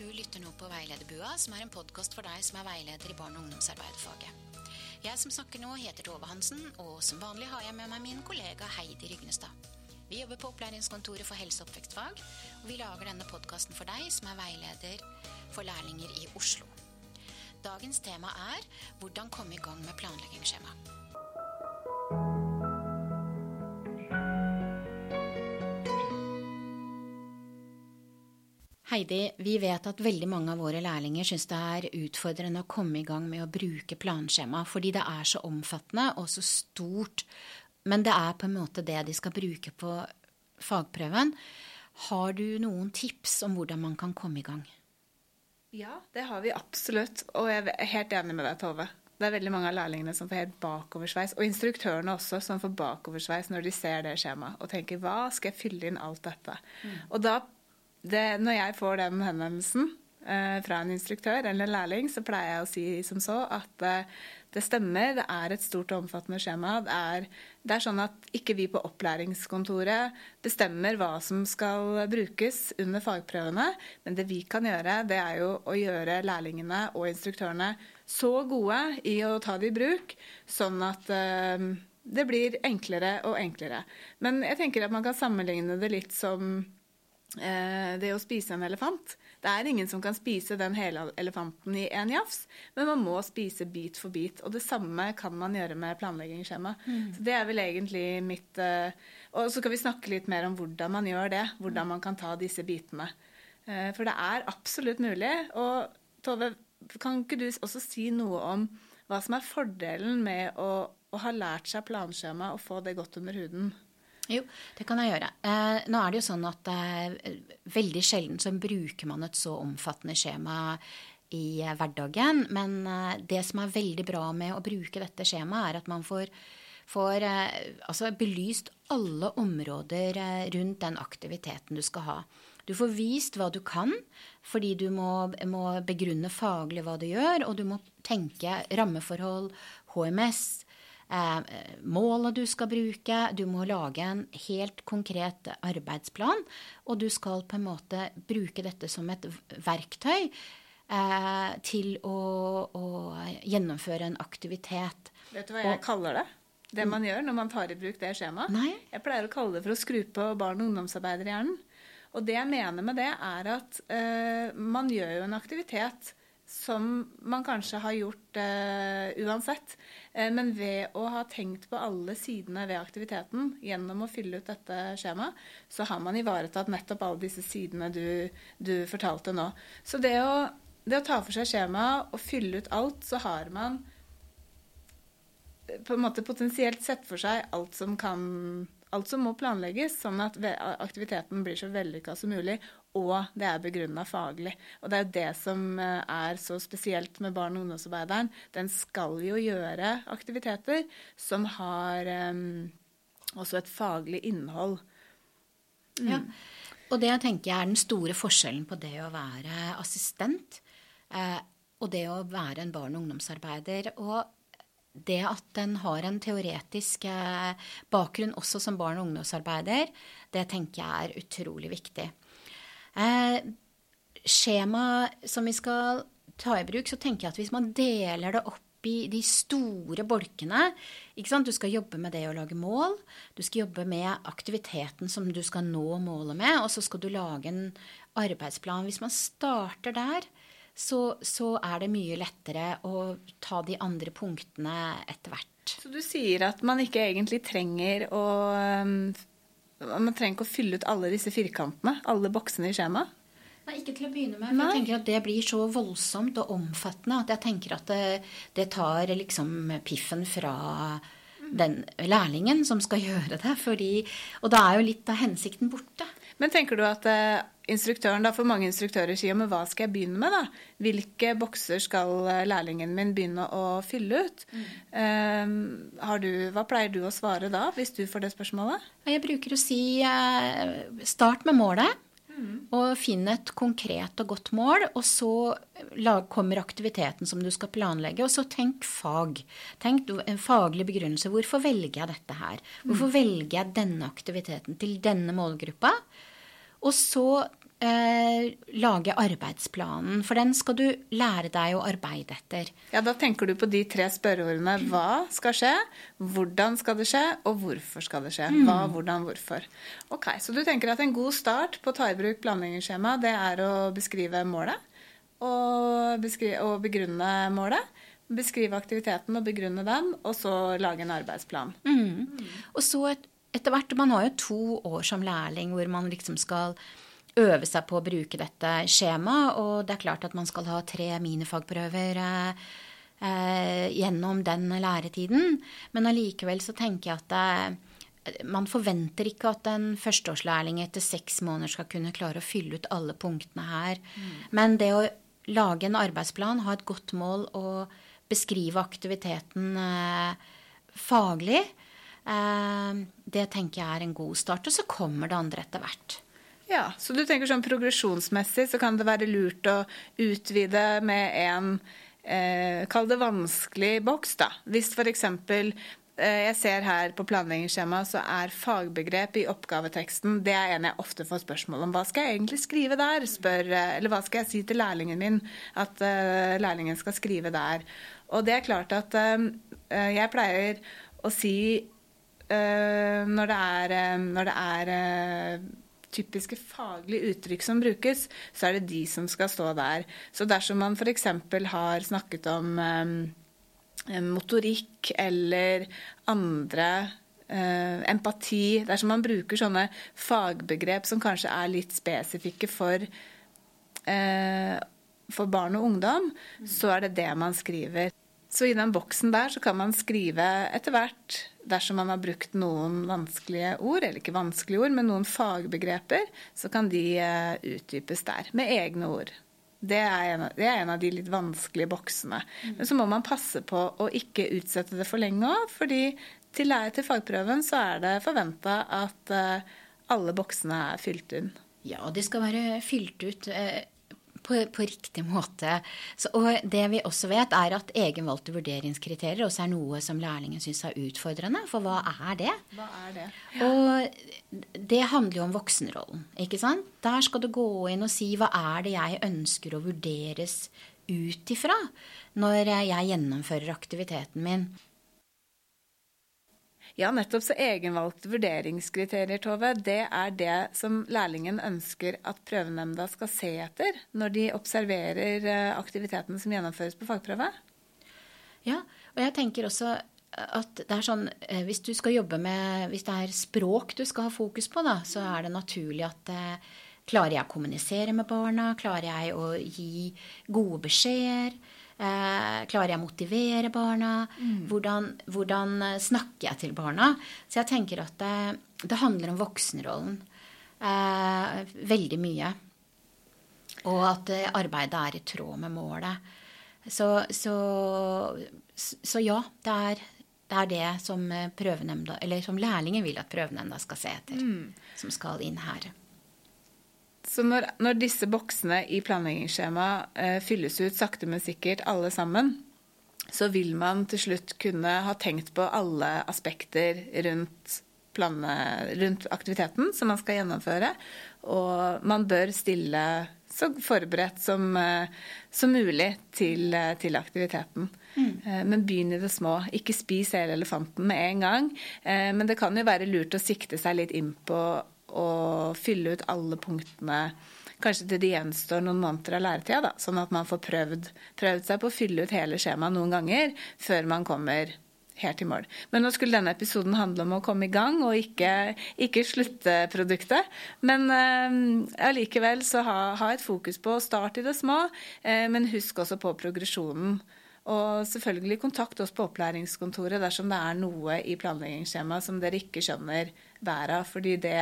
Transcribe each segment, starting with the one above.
Du lytter nå på Veilederbua, som er en podkast for deg som er veileder i barne- og ungdomsarbeiderfaget. Jeg som snakker nå, heter Tove Hansen, og som vanlig har jeg med meg min kollega Heidi Rygnestad. Vi jobber på Opplæringskontoret for helse- og oppvekstfag, og vi lager denne podkasten for deg som er veileder for lærlinger i Oslo. Dagens tema er hvordan komme i gang med planleggingsskjema. Heidi, vi vet at veldig mange av våre lærlinger syns det er utfordrende å komme i gang med å bruke planskjema, fordi det er så omfattende og så stort. Men det er på en måte det de skal bruke på fagprøven. Har du noen tips om hvordan man kan komme i gang? Ja, det har vi absolutt. Og jeg er helt enig med deg, Tove. Det er veldig mange av lærlingene som får helt bakoversveis. Og instruktørene også, som får bakoversveis når de ser det skjemaet og tenker hva skal jeg fylle inn alt dette? Mm. Og da det, når jeg får den henvendelsen eh, fra en instruktør eller en lærling, så pleier jeg å si som så at eh, det stemmer, det er et stort og omfattende skjema. Det er, det er, sånn at ikke vi på opplæringskontoret bestemmer hva som skal brukes under fagprøvene, men det vi kan gjøre, det er jo å gjøre lærlingene og instruktørene så gode i å ta det i bruk, sånn at eh, det blir enklere og enklere. Men jeg tenker at man kan sammenligne det litt som det å spise en elefant. Det er ingen som kan spise den hele elefanten i én jafs, men man må spise bit for bit. Og det samme kan man gjøre med planleggingsskjema. Mm. Så det er vel egentlig mitt uh, Og så kan vi snakke litt mer om hvordan man gjør det. Hvordan man kan ta disse bitene. Uh, for det er absolutt mulig. Og Tove, kan ikke du også si noe om hva som er fordelen med å, å ha lært seg planskjema og få det godt under huden? Jo, det kan jeg gjøre. Eh, nå er det jo sånn at eh, veldig sjelden så bruker man et så omfattende skjema i eh, hverdagen. Men eh, det som er veldig bra med å bruke dette skjemaet, er at man får, får eh, altså belyst alle områder eh, rundt den aktiviteten du skal ha. Du får vist hva du kan, fordi du må, må begrunne faglig hva du gjør, og du må tenke rammeforhold, HMS, eh, målet du skal bruke. Du må lage en helt konkret arbeidsplan. Og du skal på en måte bruke dette som et verktøy eh, til å, å, gjennomføre en aktivitet. Vet du hva jeg og, kaller det? Det man gjør når man tar i bruk det skjemaet? Nei. Jeg pleier å kalle det for å skru på barn- og ungdomsarbeiderhjernen. Og det jeg mener med det, er at eh, man gjør jo en aktivitet som man kanskje har gjort uh, uansett. Uh, men ved å ha tenkt på alle sidene ved aktiviteten gjennom å fylle ut dette skjemaet, så har man ivaretatt nettopp alle disse sidene du, du fortalte nå. Så det å, det å, ta for seg skjemaet og fylle ut alt, så har man på en måte potensielt sett for seg alt som kan alt som må planlegges, sånn at aktiviteten blir så vellykka som mulig, og det er begrunna faglig. Og det er det som eh, er så spesielt med barn- og ungdomsarbeideren. Den skal jo gjøre aktiviteter som har um, også et faglig innhold. Mm. Ja. Og det jeg tenker er den store forskjellen på det å være assistent eh, og det å være en barn- og ungdomsarbeider. Og det at den har en teoretisk eh, bakgrunn også som barn- og ungdomsarbeider, det tenker jeg er utrolig viktig. Eh, skjema som vi skal ta i bruk, så tenker jeg at hvis man deler det opp i de store bolkene Du skal jobbe med det å lage mål. Du skal jobbe med aktiviteten som du skal nå målet med. Og så skal du lage en arbeidsplan. Hvis man starter der, så, så, er det mye lettere å ta de andre punktene etter hvert. Så du sier at man ikke egentlig trenger å um, Man trenger ikke å fylle ut alle disse firkantene, alle boksene i skjemaet? Nei, ikke til å begynne med. For jeg tenker at det blir så voldsomt og omfattende at jeg tenker at det, det tar liksom piffen fra den lærlingen som skal gjøre det. Fordi, og da er jo litt av hensikten borte. Men tenker du at uh, instruktøren, da for mange instruktører sier men hva skal jeg begynne med, da? Hvilke bokser skal eh, lærlingen min begynne å fylle ut? Mm. Uh, du, hva pleier du å svare da, hvis du får det spørsmålet? Jeg bruker å si uh, start med målet. Mm. Og finn et konkret og godt mål, og så kommer aktiviteten som du skal planlegge. Og så tenk fag. Tenk en faglig begrunnelse. Hvorfor velger jeg dette her? Hvorfor mm. velger jeg denne aktiviteten til denne målgruppa? Og så eh, lage arbeidsplanen, for den skal du lære deg å arbeide etter. Ja, Da tenker du på de tre spørreordene. Hva skal skje, hvordan skal det skje, og hvorfor skal det skje. Hva, hvordan, hvorfor. Ok, Så du tenker at en god start på å ta i bruk planleggingsskjema, det er å beskrive målet og, beskrive, og begrunne målet. Beskrive aktiviteten og begrunne den, og så lage en arbeidsplan. Mm. Og så et, etter hvert Man har jo to år som lærling hvor man liksom skal øve seg på å bruke dette skjemaet. Og det er klart at man skal ha tre minifagprøver eh, eh, gjennom den læretiden. Men allikevel så tenker jeg at det, man forventer ikke at en førsteårslærling etter seks måneder skal kunne klare å fylle ut alle punktene her. Mm. Men det å lage en arbeidsplan, ha et godt mål og beskrive aktiviteten eh, faglig, eh, det tenker jeg er en god start. Og så kommer det andre etter hvert. Ja, Så du tenker sånn progresjonsmessig så kan det være lurt å utvide med en eh, Kall det vanskelig boks, da. Hvis f.eks. Eh, jeg ser her på planleggingsskjemaet så er fagbegrep i oppgaveteksten det er en jeg ofte får spørsmål om. Hva skal jeg egentlig skrive der? Spør, eh, eller hva skal jeg si til lærlingen min at eh, lærlingen skal skrive der? Og det er klart at uh, jeg pleier å si når det er, når det er typiske faglige uttrykk som brukes, så er det de som skal stå der. Så dersom man f.eks. har snakket om eh, motorikk eller andre eh, empati Dersom man bruker sånne fagbegrep som kanskje er litt spesifikke for, eh, for barn og ungdom, så er det det man skriver. Så i den boksen der så kan man skrive etter hvert, dersom man har brukt noen vanskelige ord, eller ikke vanskelige ord, men noen fagbegreper, så kan de uh, utdypes der med egne ord. Det er, en, det er en av de litt vanskelige boksene. Mm. Men så må man passe på å ikke utsette det for lenge òg, fordi til, til fagprøven så er det forventa at uh, alle boksene er fylt inn. Ja, de skal være fylt ut. På, på riktig måte. Så, og det vi også vet, er at egenvalgte vurderingskriterier også er noe som lærlingen syns er utfordrende. For hva er det? Hva er det? Ja. Og det handler jo om voksenrollen. ikke sant? Der skal du gå inn og si hva er det jeg ønsker å vurderes ut ifra når jeg gjennomfører aktiviteten min. Ja, nettopp. Så egenvalgte vurderingskriterier, Tove, det er det som lærlingen ønsker at prøvenemnda skal se etter når de observerer eh, aktiviteten som gjennomføres på fagprøve? Ja, og jeg tenker også at det er sånn eh, Hvis du skal jobbe med Hvis det er språk du skal ha fokus på, da, så er det naturlig at eh, Klarer jeg å kommunisere med barna? Klarer jeg å gi gode beskjeder? Eh, klarer jeg å motivere barna? Mm. Hvordan, hvordan, eh, snakker jeg til barna? Så jeg tenker at det, det handler om voksenrollen eh, veldig mye. Og at eh, arbeidet er i tråd med målet. Så, så, så ja, det er, det er det som eller som lærlingen vil at prøvenemnda skal se etter. Mm. Som skal inn her. Så når, når, disse boksene i planleggingsskjemaet eh, fylles ut sakte, men sikkert, alle sammen, så vil man til slutt kunne ha tenkt på alle aspekter rundt, planne, rundt aktiviteten som man skal gjennomføre. Og man bør stille så forberedt som, eh, som mulig til, eh, til aktiviteten. Mm. Eh, men begynn i det små. Ikke spis hele elefanten med en gang. Men det kan jo være lurt å sikte seg litt inn på å fylle ut alle punktene kanskje til det gjenstår noen måneder av læretida, da, sånn at man får prøvd, prøvd, seg på å fylle ut hele skjemaet noen ganger før man kommer helt i mål. Men nå skulle denne episoden handle om å komme i gang og ikke, ikke sluttproduktet. Men allikevel øh, så ha, ha, et fokus på å starte i det små, øh, men husk også på progresjonen. Og selvfølgelig kontakt oss på opplæringskontoret dersom det er noe i planleggingsskjemaet som dere ikke skjønner været av, fordi det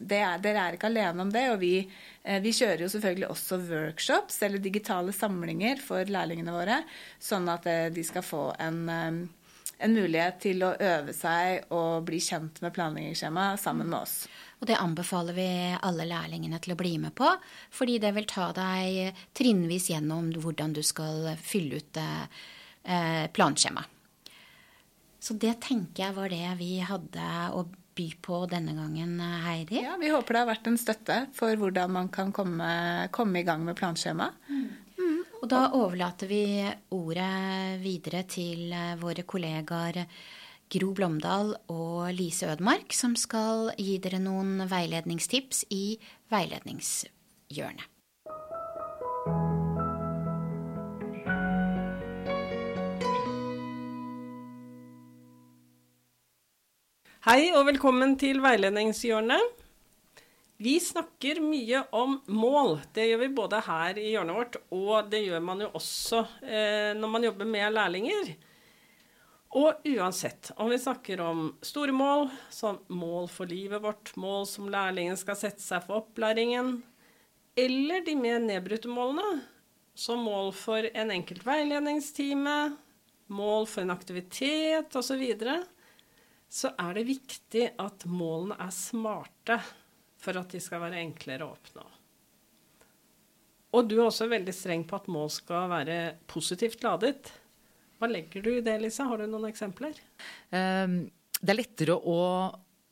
er, dere er ikke alene om det. Og vi, eh, vi, kjører jo selvfølgelig også workshops eller digitale samlinger for lærlingene våre, sånn at eh, de skal få en, eh, en mulighet til å øve seg og bli kjent med planleggingsskjema sammen med oss. Og det anbefaler vi alle lærlingene til å bli med på, fordi det vil ta deg trinnvis gjennom hvordan du skal fylle ut planskjemaet. Så det tenker jeg var det vi hadde å by på denne gangen, Heidi? Ja, Vi håper det har vært en støtte for hvordan man kan komme, komme i gang med planskjema. Mm. Og da overlater vi ordet videre til eh, våre kollegaer Gro Blomdal og Lise Ødmark, som skal gi dere noen veiledningstips i veiledningshjørnet. Hei og velkommen til veiledningshjørnet. Vi snakker mye om mål. Det gjør vi både her i hjørnet vårt, og det gjør man jo også eh, når man jobber med lærlinger. Og uansett om vi snakker om store mål, som mål for livet vårt, mål som lærlingen skal sette seg for opplæringen, eller de mer nedbrutte målene, som mål for en enkelt veiledningstime, mål for en aktivitet osv., så, videre, så er det viktig at målene er smarte for at de skal være enklere å oppnå. Og du er også veldig streng på at mål skal være positivt ladet. Hva legger du i det, Lisa? Har du noen eksempler? Um, det er lettere å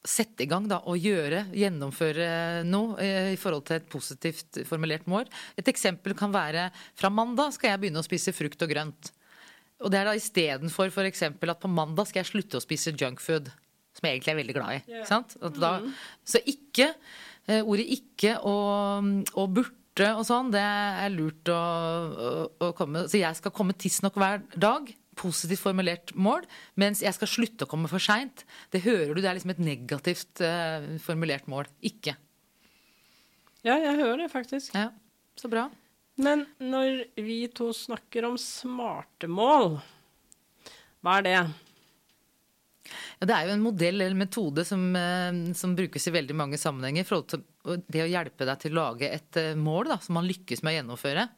sette i gang da, og gjøre, gjennomføre noe eh, i forhold til et positivt formulert mål. Et eksempel kan være fra mandag skal jeg begynne å spise frukt og grønt. Og det er da istedenfor f.eks. at på mandag skal jeg slutte å spise junkfood. Som jeg egentlig er veldig glad i. Yeah. Da, mm. Så ikke eh, Ordet ikke og, og burde og sånn, det er lurt å, å, å komme Så jeg skal komme tidsnok hver dag positivt formulert mål, mens jeg skal slutte å komme for seint. Det hører du, det er liksom et negativt uh, formulert mål. Ikke. Ja, jeg hører det faktisk. Ja, Så bra. Men når vi to snakker om smarte mål, hva er det? Ja, det er jo en modell eller metode som, eh, som, brukes i veldig mange sammenhenger. for Det å hjelpe deg til å lage et eh, mål da, som man lykkes med å gjennomføre.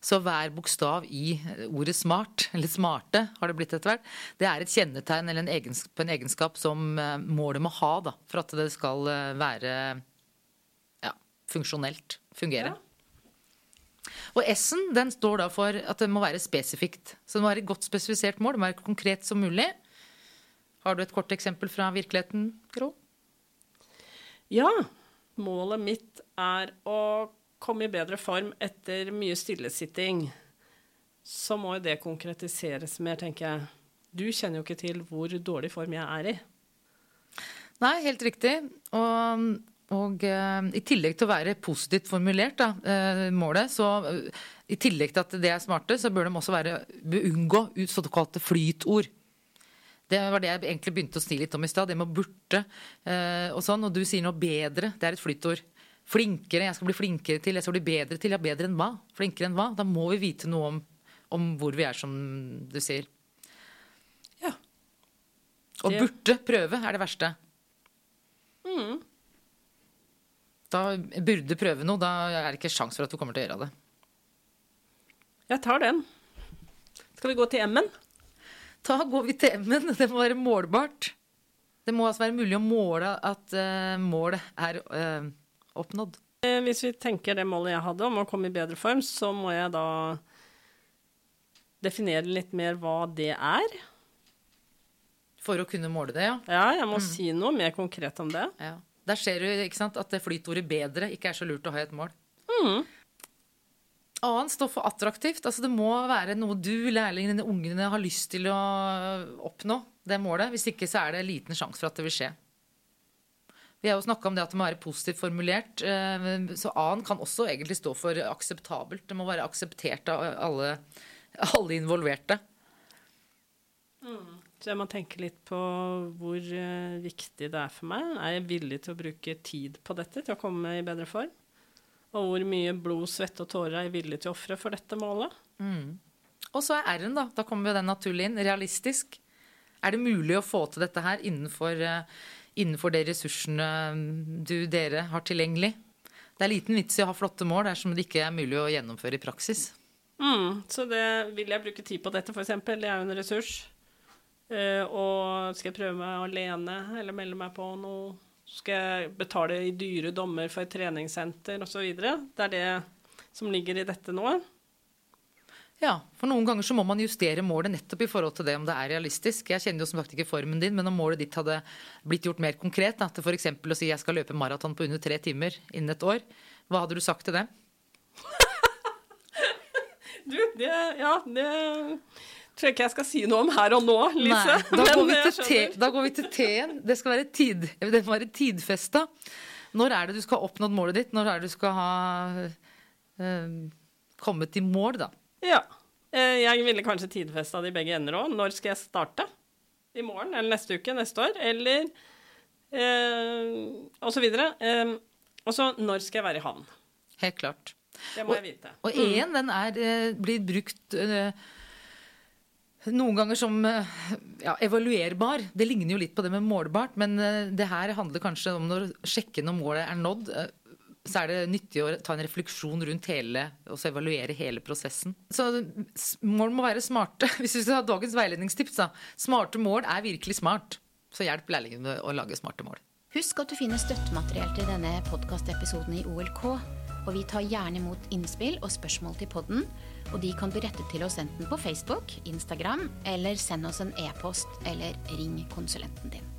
Så hver bokstav i ordet smart, eller smarte har det blitt etter hvert, det er et kjennetegn eller en egenskap, en egenskap som eh, målet må ha da, for at det skal være ja, funksjonelt. Fungere. Ja. Og S-en den står da for at det må være spesifikt. Så det må være et godt spesifisert mål. Det må være konkret som mulig. Har du et kort eksempel fra virkeligheten, Gro? Ja. Målet mitt er å komme i bedre form etter mye stillesitting. Så må jo det konkretiseres mer, tenker jeg. Du kjenner jo ikke til hvor dårlig form jeg er i. Nei, helt riktig. Og og uh, i tillegg til å være positivt formulert, da, uh, målet, så uh, i tillegg til at det er smarte, så bør de også være unngå såkalte flytord. Det var det jeg egentlig begynte å sni litt om i stad. Det med burte og sånn. Og du sier noe bedre. Det er et flytord. Flinkere. Jeg skal bli flinkere til. Jeg skal bli bedre til. Ja, bedre enn hva? Flinkere enn hva? Da må vi vite noe om, om hvor vi er, som du sier. Ja. Og burte, prøve er det verste. Mm da burde prøve noe. Da er det ikke sjans for at du kommer til å gjøre det. Jeg tar den. Skal vi gå til M-en? Da går vi til M-en. Det må være målbart. Det må altså være mulig å måle at uh, målet er uh, oppnådd. Eh, hvis vi tenker det målet jeg hadde om å komme i bedre form, så må jeg da definere litt mer hva det er. For å kunne måle det, ja? Ja, jeg må mm. si noe mer konkret om det. Ja. Der ser du sant, at det flytordet 'bedre' ikke er så lurt å ha i et mål. Mm. Annet står for attraktivt. Altså, det må være noe du, lærlingene, ungene har lyst til å oppnå. det målet. Hvis ikke så er det liten sjanse for at det vil skje. Vi har jo snakka om det at det må være positivt formulert. Eh, så A-en kan også egentlig stå for akseptabelt. Det må være akseptert av alle, alle involverte. Mm. Så jeg må tenke litt på hvor uh, viktig det er for meg. Er jeg villig til å bruke tid på dette til å komme i bedre form? Og hvor mye blod, svette og tårer er jeg villig til å ofre for dette målet? Mm. Og så er R-en, da. Da kommer jo den naturlig inn. Realistisk. Er det mulig å få til dette her innenfor, uh, innenfor de ressursene mm, du, dere har tilgjengelig? Det er liten vits i å ha flotte mål dersom det ikke er mulig å gjennomføre i praksis. Mm, så det, vil jeg bruke tid på dette, f.eks. Det er jo en ressurs. Uh, og skal jeg prøve meg alene eller melde meg på noe? Skal jeg betale i dyre dommer for et treningssenter osv.? Det er det som ligger i dette nå. Ja, for noen ganger så må man justere målet nettopp i forhold til det om det er realistisk. Jeg kjenner jo som sagt ikke formen din, men om målet ditt hadde blitt gjort mer konkret, da, til f.eks. å si jeg skal løpe maraton på under tre timer innen et år, hva hadde du sagt til det? Du, det Ja, det tror jeg ikke jeg skal si noe om her og nå, Lise. Nei, da, går te, da går vi til T-en. Det skal være, tid, det må være tidfesta. Når er det du skal ha oppnådd målet ditt? Når er det du skal ha øh, kommet i mål, da? Ja. Eh, Jeg ville kanskje tidfesta det i begge ender òg. Når skal jeg starte? I morgen eller neste uke? Neste år? Eller øh, Og så videre. Og så når skal jeg være i havn? Helt klart. Det må jeg vite. Og E-en, den er, blir brukt eh, noen ganger som eh, ja, evaluerbar. Det ligner jo litt på det med målbart, men eh, det her handler kanskje om når sjekke når målet er nådd. eh, Så er det nyttig å ta en refleksjon rundt hele, og så evaluere hele prosessen. Så mål må være smarte. Hvis vi skal ha dagens veiledningstips, da. Smarte mål er virkelig smart. Så hjelp lærlingene å lage smarte mål. Husk at du finner støttemateriell til denne podkastepisoden i OLK. Og vi tar gjerne imot innspill og spørsmål til podden. Og de kan du rette til oss enten på Facebook, Instagram eller send oss en e-post eller ring konsulenten din.